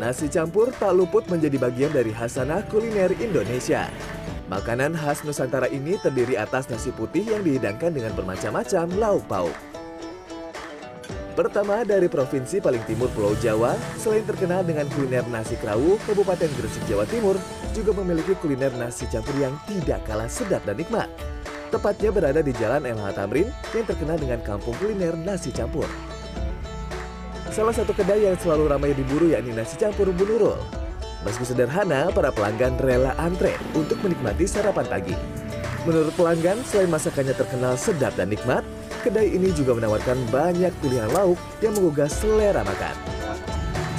Nasi campur tak luput menjadi bagian dari hasanah kuliner Indonesia. Makanan khas Nusantara ini terdiri atas nasi putih yang dihidangkan dengan bermacam-macam lauk pauk. Pertama dari provinsi paling timur Pulau Jawa, selain terkenal dengan kuliner nasi kerawu, Kabupaten Gresik Jawa Timur juga memiliki kuliner nasi campur yang tidak kalah sedap dan nikmat. Tepatnya berada di Jalan MH Tamrin yang terkenal dengan kampung kuliner nasi campur. Salah satu kedai yang selalu ramai diburu yakni nasi campur Bu Nurul. Meski sederhana, para pelanggan rela antre untuk menikmati sarapan pagi. Menurut pelanggan, selain masakannya terkenal sedap dan nikmat, kedai ini juga menawarkan banyak pilihan lauk yang menggugah selera makan.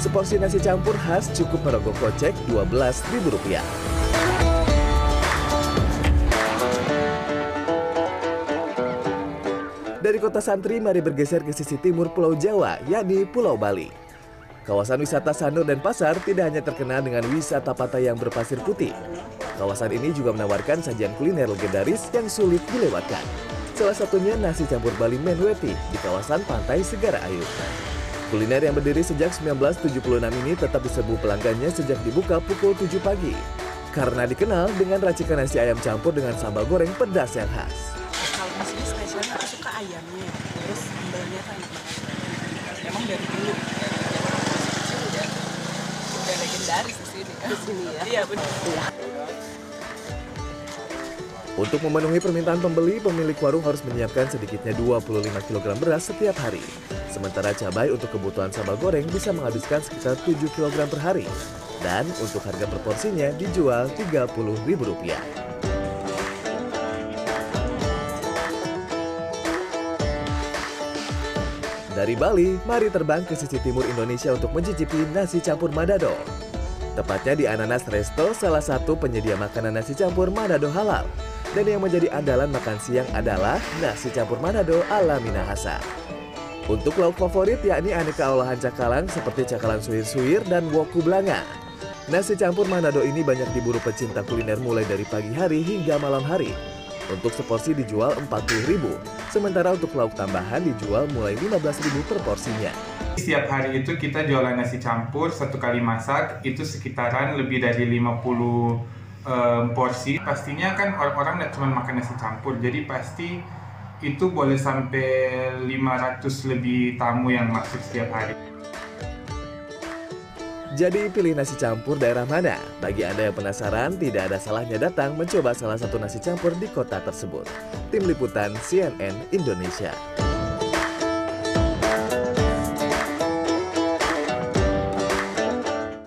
Seporsi nasi campur khas cukup merogoh kocek Rp12.000. Dari kota Santri, mari bergeser ke sisi timur Pulau Jawa, yakni Pulau Bali. Kawasan wisata Sanur dan Pasar tidak hanya terkenal dengan wisata pantai yang berpasir putih. Kawasan ini juga menawarkan sajian kuliner legendaris yang sulit dilewatkan. Salah satunya nasi campur Bali Menweti di kawasan Pantai Segara Ayu. Kuliner yang berdiri sejak 1976 ini tetap diserbu pelanggannya sejak dibuka pukul 7 pagi. Karena dikenal dengan racikan nasi ayam campur dengan sambal goreng pedas yang khas. Ayamnya terus sambalnya kan enak banget emang dari dulu kecil udah udah legendaris di sini di sini ya iya benar Untuk memenuhi permintaan pembeli, pemilik warung harus menyiapkan sedikitnya 25 kg beras setiap hari. Sementara cabai untuk kebutuhan sambal goreng bisa menghabiskan sekitar 7 kg per hari. Dan untuk harga per porsinya dijual Rp30.000. Dari Bali, mari terbang ke sisi timur Indonesia untuk mencicipi nasi campur Manado. Tepatnya di Ananas Resto, salah satu penyedia makanan nasi campur Manado halal. Dan yang menjadi andalan makan siang adalah nasi campur Manado ala Minahasa. Untuk lauk favorit yakni aneka olahan cakalang seperti cakalang suwir-suwir dan woku belanga. Nasi campur Manado ini banyak diburu pecinta kuliner mulai dari pagi hari hingga malam hari. Untuk seporsi dijual Rp40.000, sementara untuk lauk tambahan dijual mulai Rp15.000 per porsinya. Setiap hari itu kita jualan nasi campur satu kali masak itu sekitaran lebih dari 50 em, porsi. Pastinya kan orang-orang tidak cuma makan nasi campur, jadi pasti itu boleh sampai 500 lebih tamu yang masuk setiap hari. Jadi pilih nasi campur daerah mana? Bagi Anda yang penasaran, tidak ada salahnya datang mencoba salah satu nasi campur di kota tersebut. Tim Liputan CNN Indonesia.